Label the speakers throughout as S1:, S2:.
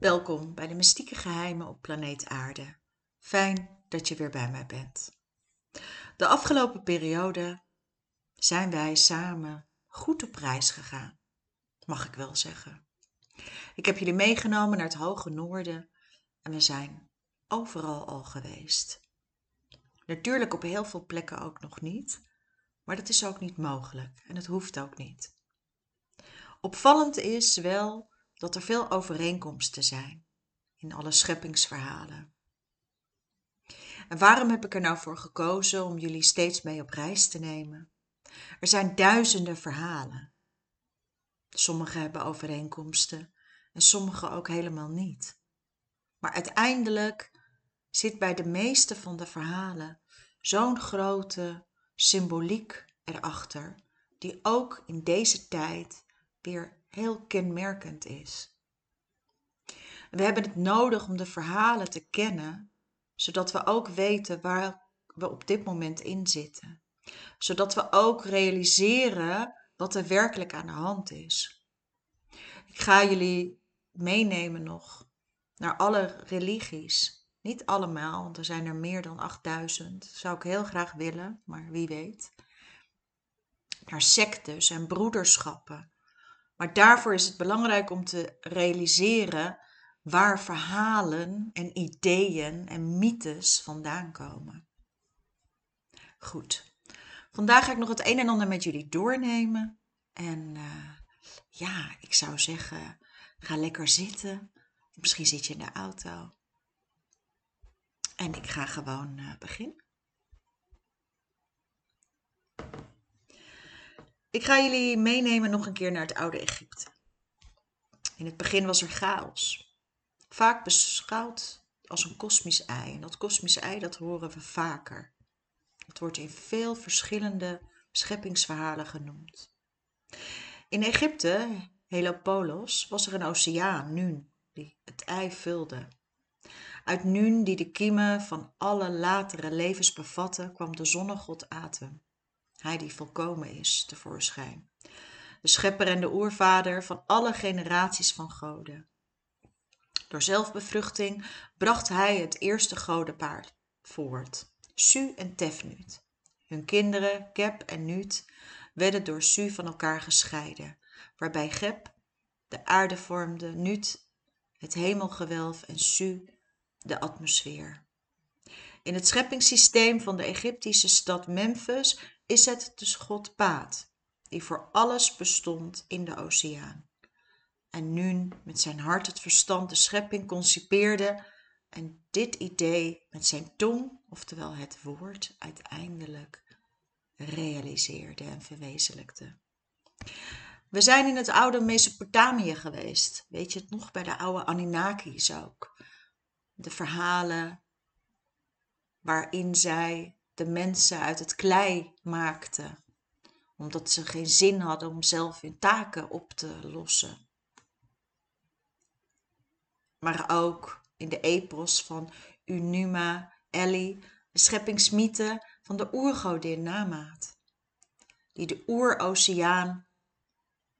S1: Welkom bij de mystieke geheimen op planeet Aarde. Fijn dat je weer bij mij bent. De afgelopen periode zijn wij samen goed op reis gegaan, mag ik wel zeggen. Ik heb jullie meegenomen naar het hoge noorden en we zijn overal al geweest. Natuurlijk op heel veel plekken ook nog niet, maar dat is ook niet mogelijk en het hoeft ook niet. Opvallend is wel dat er veel overeenkomsten zijn in alle scheppingsverhalen. En waarom heb ik er nou voor gekozen om jullie steeds mee op reis te nemen? Er zijn duizenden verhalen. Sommige hebben overeenkomsten en sommige ook helemaal niet. Maar uiteindelijk zit bij de meeste van de verhalen zo'n grote symboliek erachter, die ook in deze tijd weer heel kenmerkend is. We hebben het nodig om de verhalen te kennen, zodat we ook weten waar we op dit moment in zitten. Zodat we ook realiseren wat er werkelijk aan de hand is. Ik ga jullie meenemen nog naar alle religies. Niet allemaal, want er zijn er meer dan 8000. Zou ik heel graag willen, maar wie weet. Naar sectes en broederschappen maar daarvoor is het belangrijk om te realiseren waar verhalen en ideeën en mythes vandaan komen. Goed, vandaag ga ik nog het een en ander met jullie doornemen. En uh, ja, ik zou zeggen, ga lekker zitten. Misschien zit je in de auto. En ik ga gewoon uh, beginnen. Ik ga jullie meenemen nog een keer naar het oude Egypte. In het begin was er chaos. Vaak beschouwd als een kosmisch ei. En dat kosmisch ei, dat horen we vaker. Het wordt in veel verschillende scheppingsverhalen genoemd. In Egypte, Helopolos, was er een oceaan, Nun, die het ei vulde. Uit Nun, die de kiemen van alle latere levens bevatte, kwam de zonnegod Atem. Hij die volkomen is, tevoorschijn. De schepper en de oervader van alle generaties van goden. Door zelfbevruchting bracht hij het eerste godenpaar voort, Su en Tefnut. Hun kinderen, Kep en Nut, werden door Su van elkaar gescheiden, waarbij Geb de aarde vormde, Nut het hemelgewelf en Su de atmosfeer. In het scheppingssysteem van de Egyptische stad Memphis is het de god Paat, die voor alles bestond in de oceaan. En nu met zijn hart het verstand de schepping concipeerde en dit idee met zijn tong, oftewel het woord, uiteindelijk realiseerde en verwezenlijkte. We zijn in het oude Mesopotamië geweest. Weet je het nog bij de oude Anunnakis ook? De verhalen waarin zij de mensen uit het klei maakten, omdat ze geen zin hadden om zelf hun taken op te lossen. Maar ook in de epos van Unuma Ellie, de scheppingsmythe van de oergodin Namaat, die de oeroceaan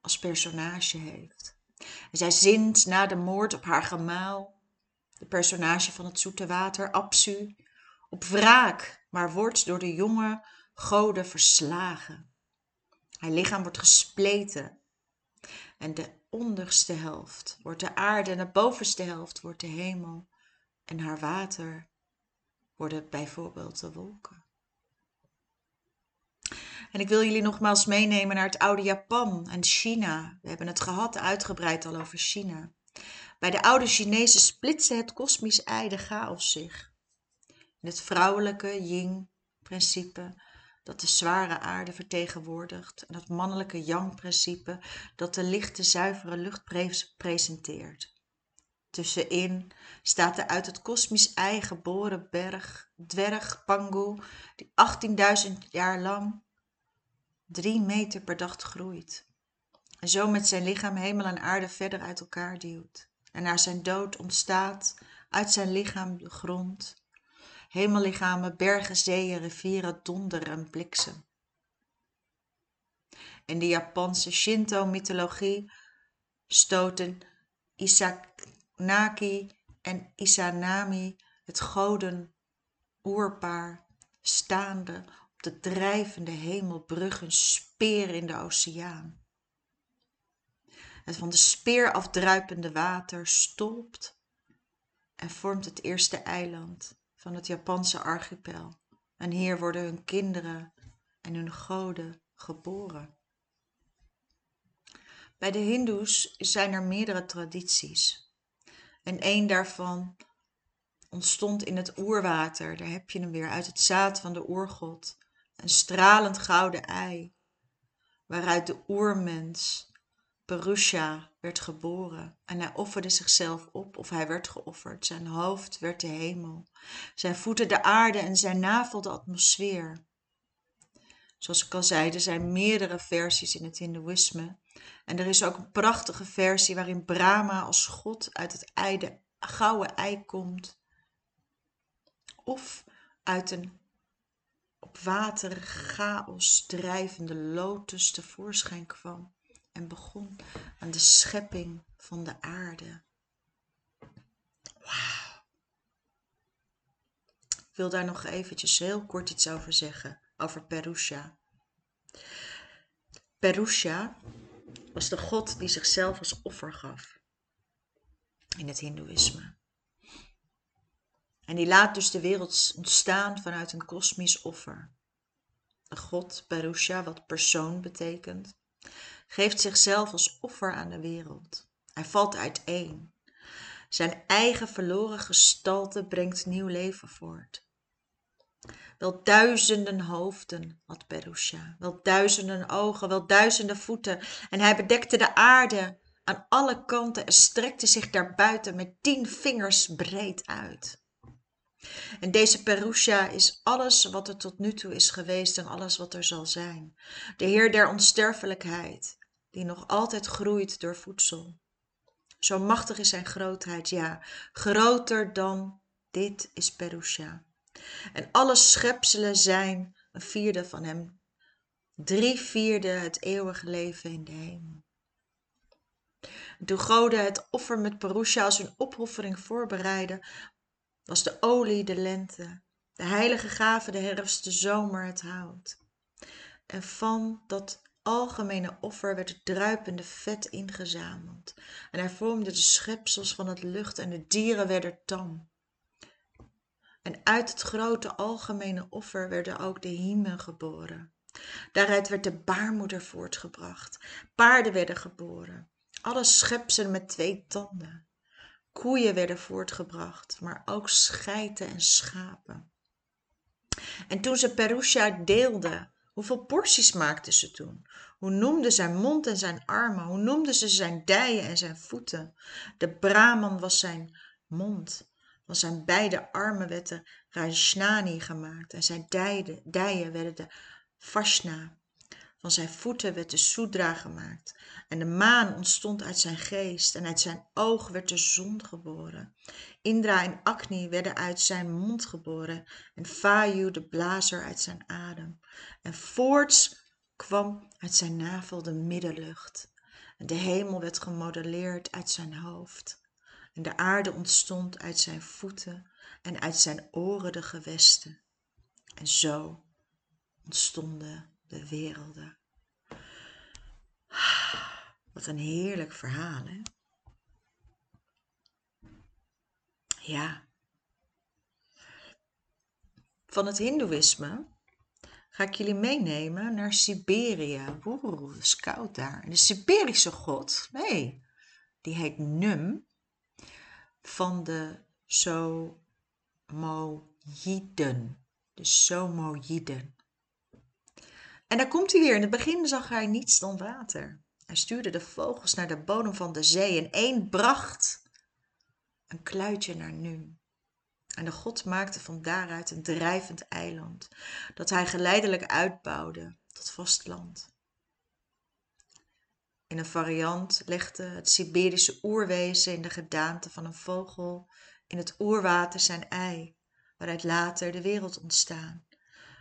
S1: als personage heeft. En zij zint na de moord op haar gemaal, de personage van het zoete water, Apsu, op wraak, maar wordt door de jonge goden verslagen. Haar lichaam wordt gespleten en de onderste helft wordt de aarde en de bovenste helft wordt de hemel en haar water worden bijvoorbeeld de wolken. En ik wil jullie nogmaals meenemen naar het oude Japan en China. We hebben het gehad uitgebreid al over China. Bij de oude Chinezen splitste het kosmisch ei de chaos zich het vrouwelijke yin-principe dat de zware aarde vertegenwoordigt en het mannelijke yang-principe dat de lichte zuivere lucht presenteert. Tussenin staat de uit het kosmisch ei geboren berg, dwerg Pangu, die 18.000 jaar lang drie meter per dag groeit. En zo met zijn lichaam hemel en aarde verder uit elkaar duwt. En na zijn dood ontstaat uit zijn lichaam de grond, hemellichamen, bergen, zeeën, rivieren, donder en bliksem. In de Japanse Shinto-mythologie stoten Anunnaki en Izanami, het goden oerpaar, staande op de drijvende hemelbrug een speer in de oceaan. Het van de speer afdruipende water stolpt en vormt het eerste eiland van het Japanse archipel. En hier worden hun kinderen en hun goden geboren. Bij de Hindoes zijn er meerdere tradities. En één daarvan ontstond in het oerwater. Daar heb je hem weer, uit het zaad van de oergod. Een stralend gouden ei, waaruit de oermens Perusha werd geboren en hij offerde zichzelf op of hij werd geofferd. Zijn hoofd werd de hemel, zijn voeten de aarde en zijn navel de atmosfeer. Zoals ik al zei, er zijn meerdere versies in het Hindoeïsme. En er is ook een prachtige versie waarin Brahma als god uit het gouden ei komt. Of uit een op water chaos drijvende lotus tevoorschijn kwam en begon aan de schepping van de aarde. Wauw. Ik wil daar nog eventjes heel kort iets over zeggen, over Perusha. Perusha was de god die zichzelf als offer gaf in het Hindoeïsme. En die laat dus de wereld ontstaan vanuit een kosmisch offer. De god Perusha, wat persoon betekent, geeft zichzelf als offer aan de wereld. Hij valt uiteen. Zijn eigen verloren gestalte brengt nieuw leven voort. Wel duizenden hoofden had Perusha, wel duizenden ogen, wel duizenden voeten. En hij bedekte de aarde aan alle kanten en strekte zich daarbuiten met tien vingers breed uit. En deze Perusha is alles wat er tot nu toe is geweest en alles wat er zal zijn. De Heer der onsterfelijkheid, die nog altijd groeit door voedsel. Zo machtig is zijn grootheid, ja, groter dan dit is Perusha. En alle schepselen zijn een vierde van hem, drie vierde het eeuwige leven in de hemel. toen goden het offer met Perusha als hun opoffering voorbereiden, was de olie de lente, de heilige gave de herfst, de zomer het hout. En van dat algemene offer werd het druipende vet ingezameld. En hij vormde de schepsels van het lucht en de dieren werden tam. En uit het grote algemene offer werden ook de hiemen geboren. Daaruit werd de baarmoeder voortgebracht. Paarden werden geboren. Alle schepselen met twee tanden. Koeien werden voortgebracht, maar ook scheiten en schapen. En toen ze Perusha deelden, hoeveel porties maakten ze toen? Hoe noemden zijn mond en zijn armen? Hoe noemden ze zijn dijen en zijn voeten? De Brahman was zijn mond. Van zijn beide armen werd de gemaakt en zijn dijen werden de Vashna. Van zijn voeten werd de Sudra gemaakt. En de maan ontstond uit zijn geest en uit zijn oog werd de zon geboren. Indra en Agni werden uit zijn mond geboren en Vayu de blazer uit zijn adem. En voorts kwam uit zijn navel de middenlucht. En de hemel werd gemodelleerd uit zijn hoofd. En de aarde ontstond uit zijn voeten en uit zijn oren de gewesten. En zo ontstonden de werelden. Wat een heerlijk verhaal, hè? Ja. Van het Hindoeïsme ga ik jullie meenemen naar Siberië. Oeh, het is koud daar. De Siberische god, nee, die heet Num van de Somoïden. De Somoïden. En daar komt hij weer. In het begin zag hij niets dan water. Hij stuurde de vogels naar de bodem van de zee en één bracht een kluitje naar Num. En de god maakte van daaruit een drijvend eiland, dat hij geleidelijk uitbouwde tot vastland. In een variant legde het Siberische oerwezen in de gedaante van een vogel in het oerwater zijn ei, waaruit later de wereld ontstaan.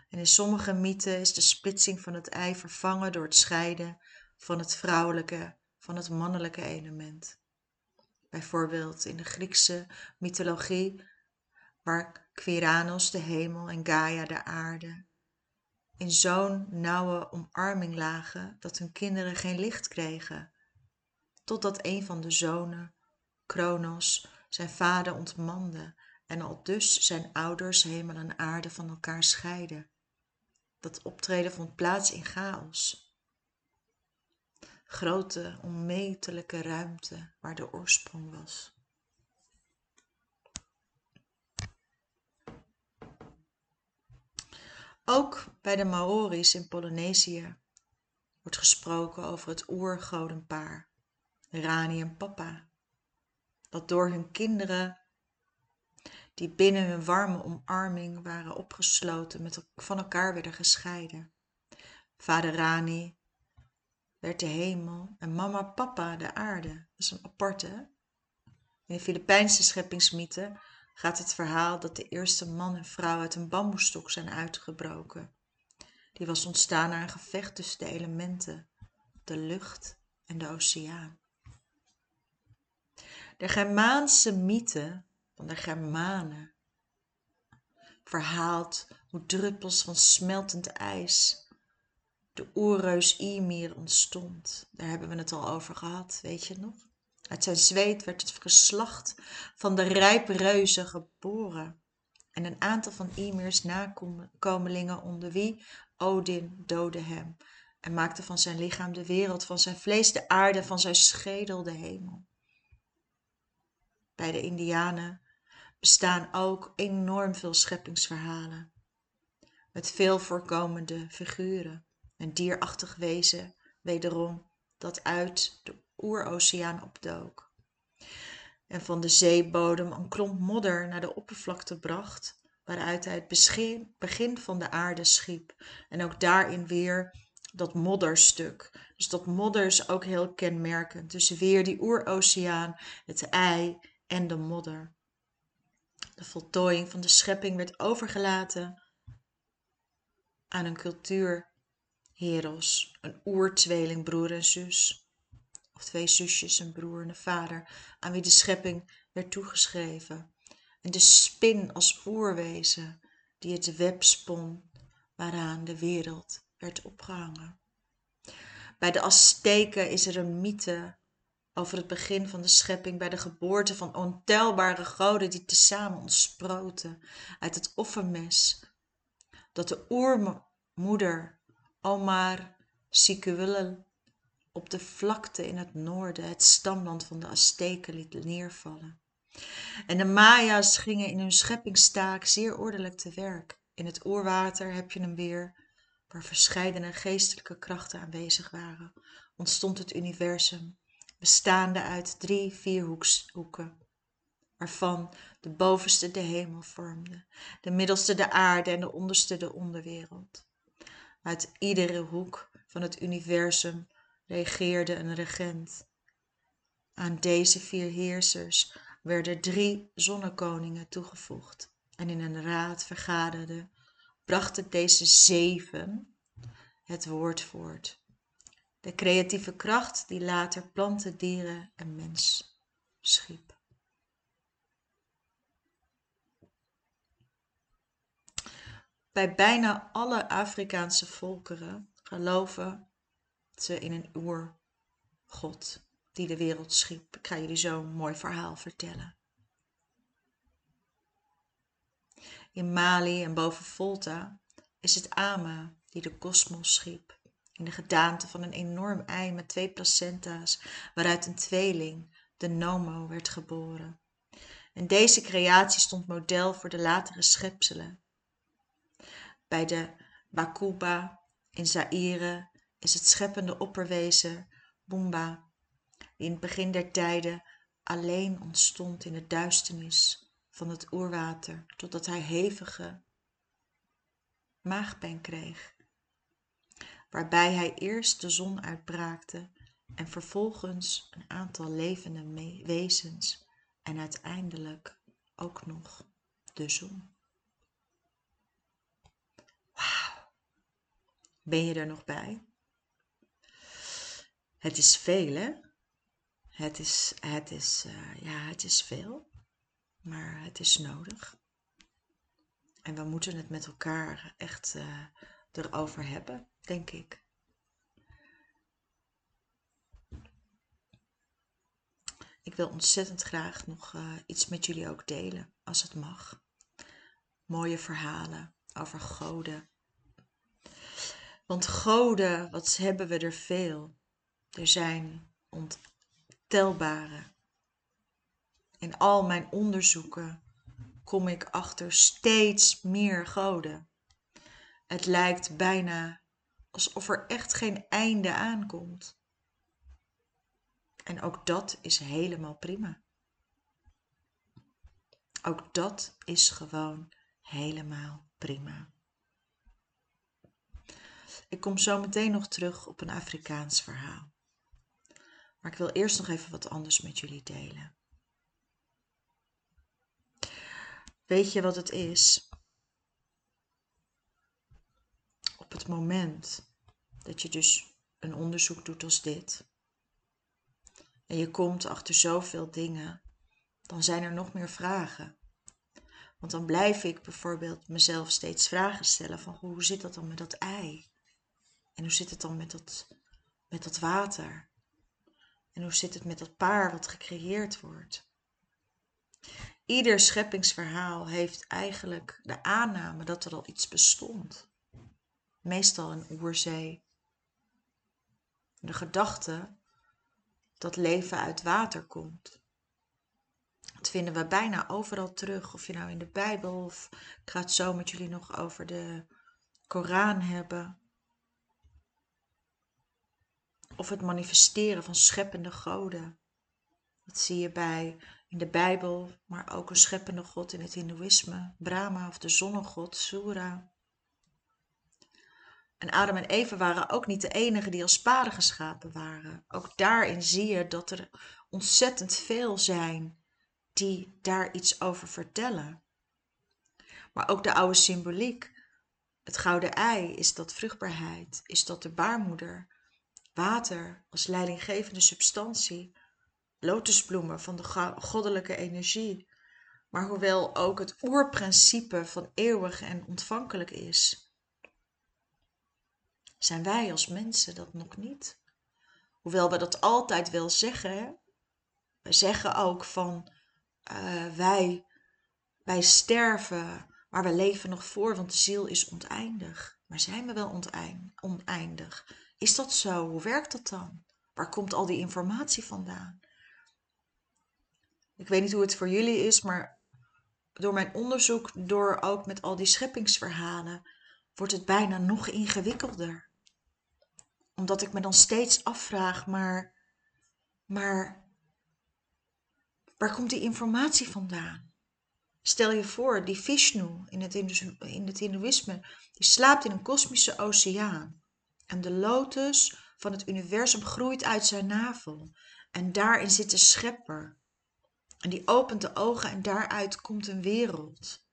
S1: En in sommige mythen is de splitsing van het ei vervangen door het scheiden van het vrouwelijke van het mannelijke element. Bijvoorbeeld in de Griekse mythologie, waar Quiranos de hemel en Gaia de aarde in zo'n nauwe omarming lagen dat hun kinderen geen licht kregen, totdat een van de zonen, Kronos, zijn vader ontmande en al dus zijn ouders hemel en aarde van elkaar scheiden. Dat optreden vond plaats in chaos. Grote, onmetelijke ruimte waar de oorsprong was. Ook bij de Maori's in Polynesië wordt gesproken over het oergodenpaar, Rani en Papa, dat door hun kinderen die binnen hun warme omarming waren opgesloten met van elkaar werden gescheiden. Vader Rani werd de hemel en mama Papa de aarde. Dat is een aparte. In de Filipijnse scheppingsmythe gaat het verhaal dat de eerste man en vrouw uit een bamboestok zijn uitgebroken. Die was ontstaan na een gevecht tussen de elementen, de lucht en de oceaan. De Germaanse mythe van de Germanen verhaalt hoe druppels van smeltend ijs de oerreus Ymir ontstond. Daar hebben we het al over gehad, weet je nog? Uit zijn zweet werd het geslacht van de rijpreuzen geboren. En een aantal van Ymir's nakomelingen onder wie Odin doodde hem en maakte van zijn lichaam de wereld, van zijn vlees de aarde, van zijn schedel de hemel. Bij de Indianen bestaan ook enorm veel scheppingsverhalen met veel voorkomende figuren. Een dierachtig wezen, wederom, dat uit de oeroceaan opdook. En van de zeebodem een klomp modder naar de oppervlakte bracht, waaruit hij het begin van de aarde schiep. En ook daarin weer dat modderstuk. Dus dat modder is ook heel kenmerkend. Dus weer die oeroceaan, het ei en de modder. De voltooiing van de schepping werd overgelaten aan een cultuur Heros, een oertweeling, broer en zus. Of twee zusjes, een broer en een vader, aan wie de schepping werd toegeschreven. En de spin als oerwezen, die het web spon, waaraan de wereld werd opgehangen. Bij de Azteken is er een mythe over het begin van de schepping, bij de geboorte van ontelbare goden die tezamen ontsproten uit het offermes, dat de oermoeder Omar Siquelel op de vlakte in het noorden het stamland van de Azteken liet neervallen. En de Maya's gingen in hun scheppingstaak zeer ordelijk te werk. In het oerwater heb je hem weer, waar verscheidene geestelijke krachten aanwezig waren, ontstond het universum, bestaande uit drie vierhoeken, waarvan de bovenste de hemel vormde, de middelste de aarde en de onderste de onderwereld. Uit iedere hoek van het universum regeerde een regent. Aan deze vier heersers werden drie zonnekoningen toegevoegd en in een raad vergaderden, brachten deze zeven het woord voort. De creatieve kracht die later planten, dieren en mens schiep. Bij bijna alle Afrikaanse volkeren geloven ze in een oergod die de wereld schiep. Ik ga jullie zo een mooi verhaal vertellen. In Mali en boven Volta is het Ama die de kosmos schiep. In de gedaante van een enorm ei met twee placenta's, waaruit een tweeling, de Nomo, werd geboren. En deze creatie stond model voor de latere schepselen bij de Bakuba in Zaire is het scheppende opperwezen Bumba, die in het begin der tijden alleen ontstond in de duisternis van het oerwater, totdat hij hevige maagpijn kreeg, waarbij hij eerst de zon uitbraakte en vervolgens een aantal levende wezens en uiteindelijk ook nog de zon. Ben je er nog bij? Het is veel, hè? Het is, het is, uh, ja, het is veel, maar het is nodig. En we moeten het met elkaar echt uh, erover hebben, denk ik. Ik wil ontzettend graag nog uh, iets met jullie ook delen, als het mag. Mooie verhalen over goden. Want goden, wat hebben we er veel. Er zijn ontelbare. In al mijn onderzoeken kom ik achter steeds meer goden. Het lijkt bijna alsof er echt geen einde aankomt. En ook dat is helemaal prima. Ook dat is gewoon helemaal prima. Ik kom zo meteen nog terug op een Afrikaans verhaal. Maar ik wil eerst nog even wat anders met jullie delen. Weet je wat het is? Op het moment dat je dus een onderzoek doet als dit, en je komt achter zoveel dingen, dan zijn er nog meer vragen. Want dan blijf ik bijvoorbeeld mezelf steeds vragen stellen van hoe zit dat dan met dat ei? En hoe zit het dan met dat, met dat water? En hoe zit het met dat paar wat gecreëerd wordt? Ieder scheppingsverhaal heeft eigenlijk de aanname dat er al iets bestond. Meestal een oerzee. De gedachte dat leven uit water komt. Dat vinden we bijna overal terug. Of je nou in de Bijbel of ik ga het zo met jullie nog over de Koran hebben. Of het manifesteren van scheppende goden. Dat zie je bij in de Bijbel, maar ook een scheppende god in het Hindoeïsme, Brahma of de zonnegod, Sura. En Adam en Eva waren ook niet de enigen die als spaden geschapen waren. Ook daarin zie je dat er ontzettend veel zijn die daar iets over vertellen. Maar ook de oude symboliek. Het gouden ei, is dat vruchtbaarheid? Is dat de baarmoeder? Water als leidinggevende substantie? Lotusbloemen van de goddelijke energie? Maar hoewel ook het oerprincipe van eeuwig en ontvankelijk is, zijn wij als mensen dat nog niet. Hoewel we dat altijd wel zeggen. We zeggen ook van uh, wij, wij sterven, maar we leven nog voor, want de ziel is oneindig. Maar zijn we wel oneindig? Is dat zo? Hoe werkt dat dan? Waar komt al die informatie vandaan? Ik weet niet hoe het voor jullie is, maar door mijn onderzoek, door ook met al die scheppingsverhalen, wordt het bijna nog ingewikkelder omdat ik me dan steeds afvraag, maar, maar waar komt die informatie vandaan? Stel je voor, die Vishnu in het, in het Hindoeïsme, die slaapt in een kosmische oceaan. En de lotus van het universum groeit uit zijn navel. En daarin zit de schepper. En die opent de ogen en daaruit komt een wereld.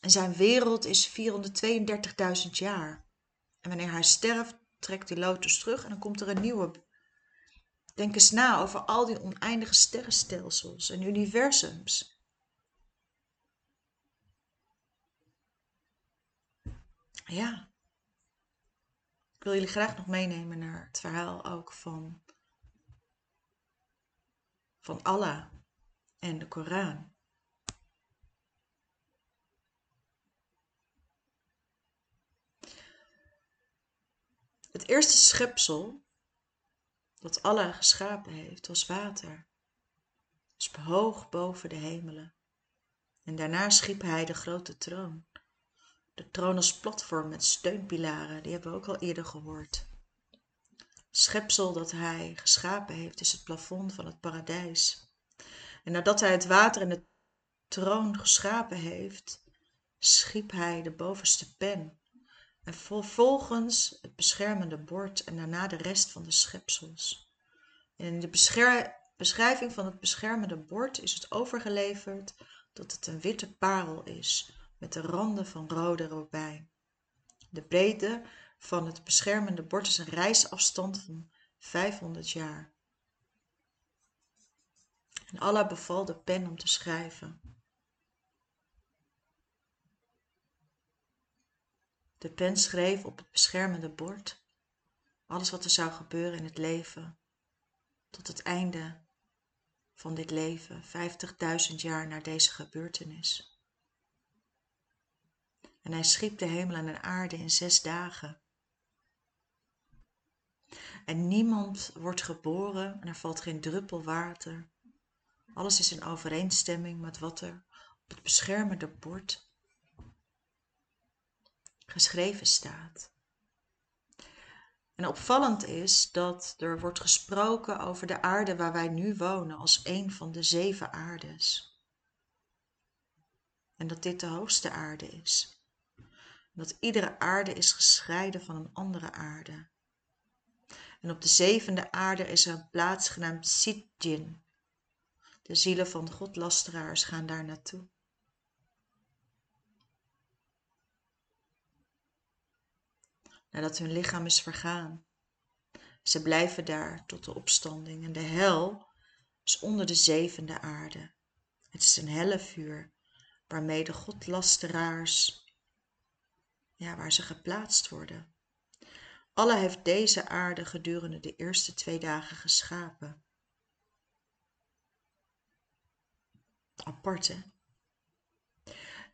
S1: En zijn wereld is 432.000 jaar. En wanneer hij sterft, trekt die lotus terug en dan komt er een nieuwe. Denk eens na over al die oneindige sterrenstelsels en universums. Ja. Ik wil jullie graag nog meenemen naar het verhaal ook van, van Allah en de Koran. Het eerste schepsel dat Allah geschapen heeft, was water. Dus hoog boven de hemelen. En daarna schiep hij de grote troon. De troon als platform met steunpilaren, die hebben we ook al eerder gehoord. schepsel dat hij geschapen heeft is het plafond van het paradijs. En nadat hij het water en de troon geschapen heeft, schiep hij de bovenste pen en vervolgens het beschermende bord en daarna de rest van de schepsels. In de beschrijving van het beschermende bord is het overgeleverd dat het een witte parel is met de randen van rode robijn. De breedte van het beschermende bord is een reisafstand van 500 jaar. En Allah beval de pen om te schrijven. De pen schreef op het beschermende bord alles wat er zou gebeuren in het leven tot het einde van dit leven, 50.000 jaar na deze gebeurtenis. En hij schiep de hemel en de aarde in zes dagen. En niemand wordt geboren en er valt geen druppel water. Alles is in overeenstemming met wat er op het beschermende bord geschreven staat. En opvallend is dat er wordt gesproken over de aarde waar wij nu wonen als een van de zeven aardes. En dat dit de hoogste aarde is. dat iedere aarde is gescheiden van een andere aarde. En op de zevende aarde is er een plaats genaamd Sitjin. De zielen van godlasteraars gaan daar naartoe. Nadat hun lichaam is vergaan. Ze blijven daar tot de opstanding. En de hel is onder de zevende aarde. Het is een hellevuur waarmee de godlasteraars, ja, waar ze geplaatst worden. Allah heeft deze aarde gedurende de eerste twee dagen geschapen. Apart, hè?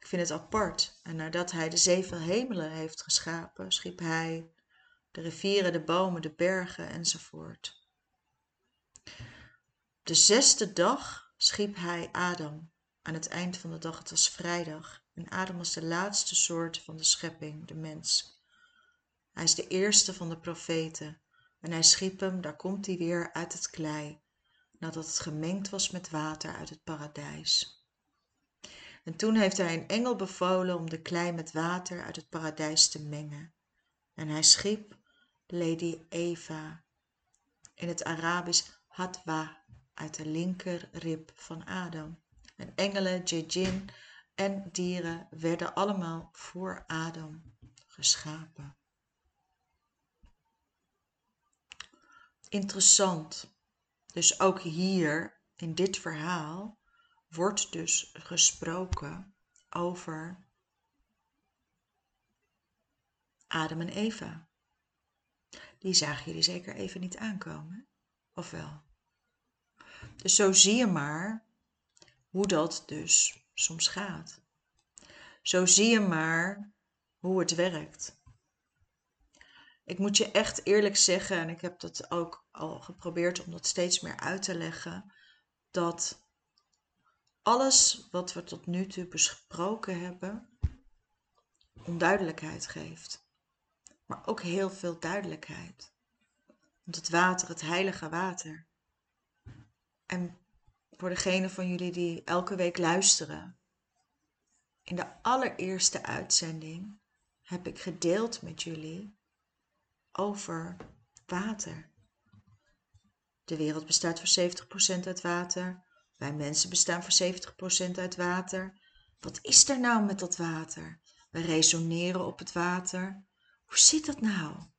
S1: Ik vind het apart. En nadat hij de zeven hemelen heeft geschapen, schiep hij de rivieren, de bomen, de bergen enzovoort. De zesde dag schiep hij Adam. Aan het eind van de dag, het was vrijdag. En Adam was de laatste soort van de schepping, de mens. Hij is de eerste van de profeten. En hij schiep hem, daar komt hij weer, uit het klei, nadat het gemengd was met water uit het paradijs. En toen heeft hij een engel bevolen om de klei met water uit het paradijs te mengen. En hij schiep Lady Eva, in het Arabisch Hatwa, uit de linker rib van Adam. En engelen, djinn en dieren werden allemaal voor Adam geschapen. Interessant. Dus ook hier in dit verhaal wordt dus gesproken over Adam en Eva. Die zagen jullie zeker even niet aankomen, of wel? Dus zo zie je maar hoe dat dus soms gaat. Zo zie je maar hoe het werkt. Ik moet je echt eerlijk zeggen, en ik heb dat ook al geprobeerd om dat steeds meer uit te leggen, dat alles wat we tot nu toe besproken hebben onduidelijkheid geeft. Maar ook heel veel duidelijkheid. Want het water, het heilige water. En voor degene van jullie die elke week luisteren. In de allereerste uitzending heb ik gedeeld met jullie over water. De wereld bestaat voor 70% uit water. Wij mensen bestaan voor 70% uit water. Wat is er nou met dat water? We resoneren op het water. Hoe zit dat nou?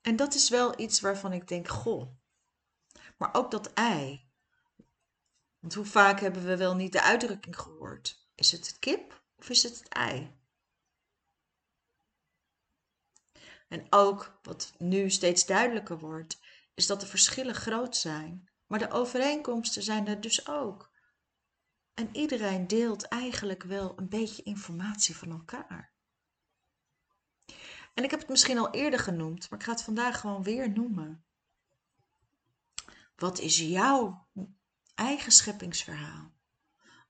S1: En dat is wel iets waarvan ik denk, goh. Maar ook dat ei. Want hoe vaak hebben we wel niet de uitdrukking gehoord? Is het het kip of is het het ei? En ook wat nu steeds duidelijker wordt, is dat de verschillen groot zijn, maar de overeenkomsten zijn er dus ook. En iedereen deelt eigenlijk wel een beetje informatie van elkaar. En ik heb het misschien al eerder genoemd, maar ik ga het vandaag gewoon weer noemen. Wat is jouw eigen scheppingsverhaal?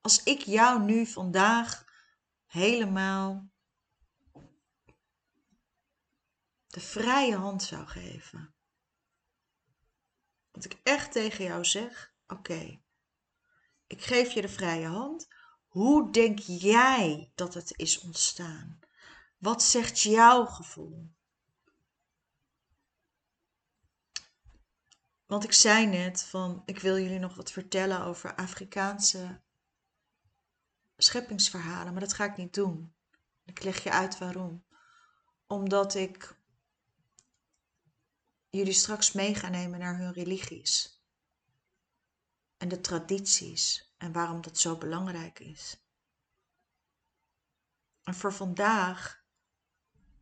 S1: Als ik jou nu vandaag helemaal de vrije hand zou geven. Dat ik echt tegen jou zeg: oké, ik geef je de vrije hand. Hoe denk jij dat het is ontstaan? Wat zegt jouw gevoel? Want ik zei net van, ik wil jullie nog wat vertellen over Afrikaanse scheppingsverhalen, maar dat ga ik niet doen. Ik leg je uit waarom. Omdat ik jullie straks mee gaan nemen naar hun religies. En de tradities en waarom dat zo belangrijk is. En voor vandaag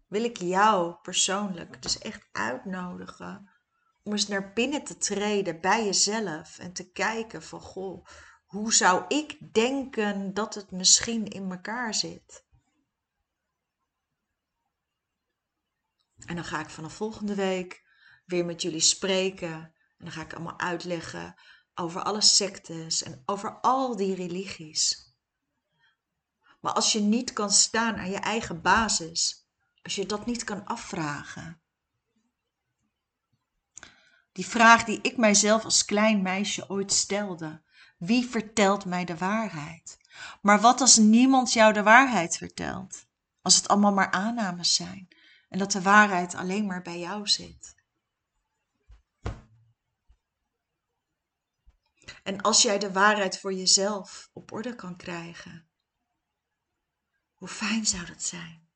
S1: wil ik jou persoonlijk dus echt uitnodigen om eens naar binnen te treden bij jezelf en te kijken van goh, hoe zou ik denken dat het misschien in elkaar zit? En dan ga ik vanaf volgende week weer met jullie spreken. En dan ga ik allemaal uitleggen over alle sectes en over al die religies. Maar als je niet kan staan aan je eigen basis, als je dat niet kan afvragen. Die vraag die ik mijzelf als klein meisje ooit stelde. Wie vertelt mij de waarheid? Maar wat als niemand jou de waarheid vertelt? Als het allemaal maar aannames zijn en dat de waarheid alleen maar bij jou zit. En als jij de waarheid voor jezelf op orde kan krijgen, hoe fijn zou dat zijn?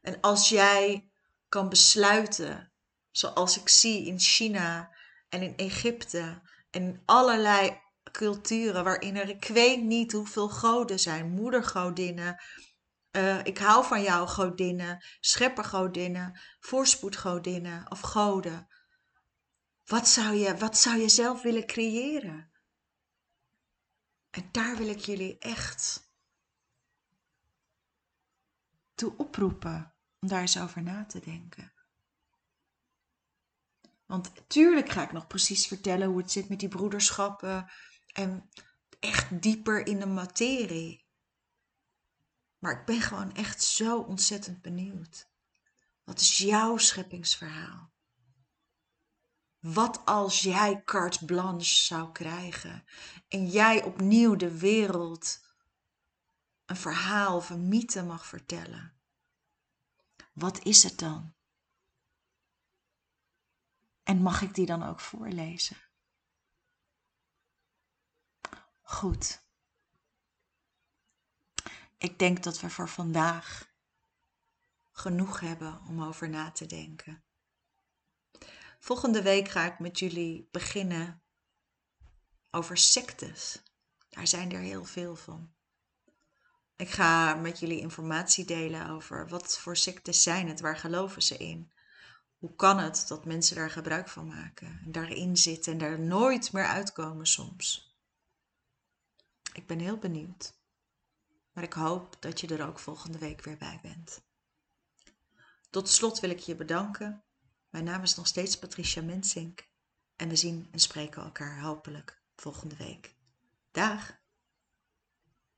S1: En als jij kan besluiten, zoals ik zie in China en in Egypte en in allerlei culturen waarin er ik weet niet hoeveel goden zijn, moedergodinnen, uh, ik hou van jou godinnen, scheppergodinnen, voorspoedgodinnen of goden. Wat zou, je, wat zou je zelf willen creëren? En daar wil ik jullie echt toe oproepen om daar eens over na te denken. Want tuurlijk ga ik nog precies vertellen hoe het zit met die broederschappen en echt dieper in de materie. Maar ik ben gewoon echt zo ontzettend benieuwd. Wat is jouw scheppingsverhaal? Wat als jij carte blanche zou krijgen en jij opnieuw de wereld een verhaal of een mythe mag vertellen? Wat is het dan? En mag ik die dan ook voorlezen? Goed. Ik denk dat we voor vandaag genoeg hebben om over na te denken. Volgende week ga ik met jullie beginnen over sectes. Daar zijn er heel veel van. Ik ga met jullie informatie delen over wat voor sectes zijn het, waar geloven ze in. Hoe kan het dat mensen daar gebruik van maken en daarin zitten en daar nooit meer uitkomen soms? Ik ben heel benieuwd. Maar ik hoop dat je er ook volgende week weer bij bent. Tot slot wil ik je bedanken. Mijn naam is nog steeds Patricia Mensink en we zien en spreken elkaar hopelijk volgende week. Dag!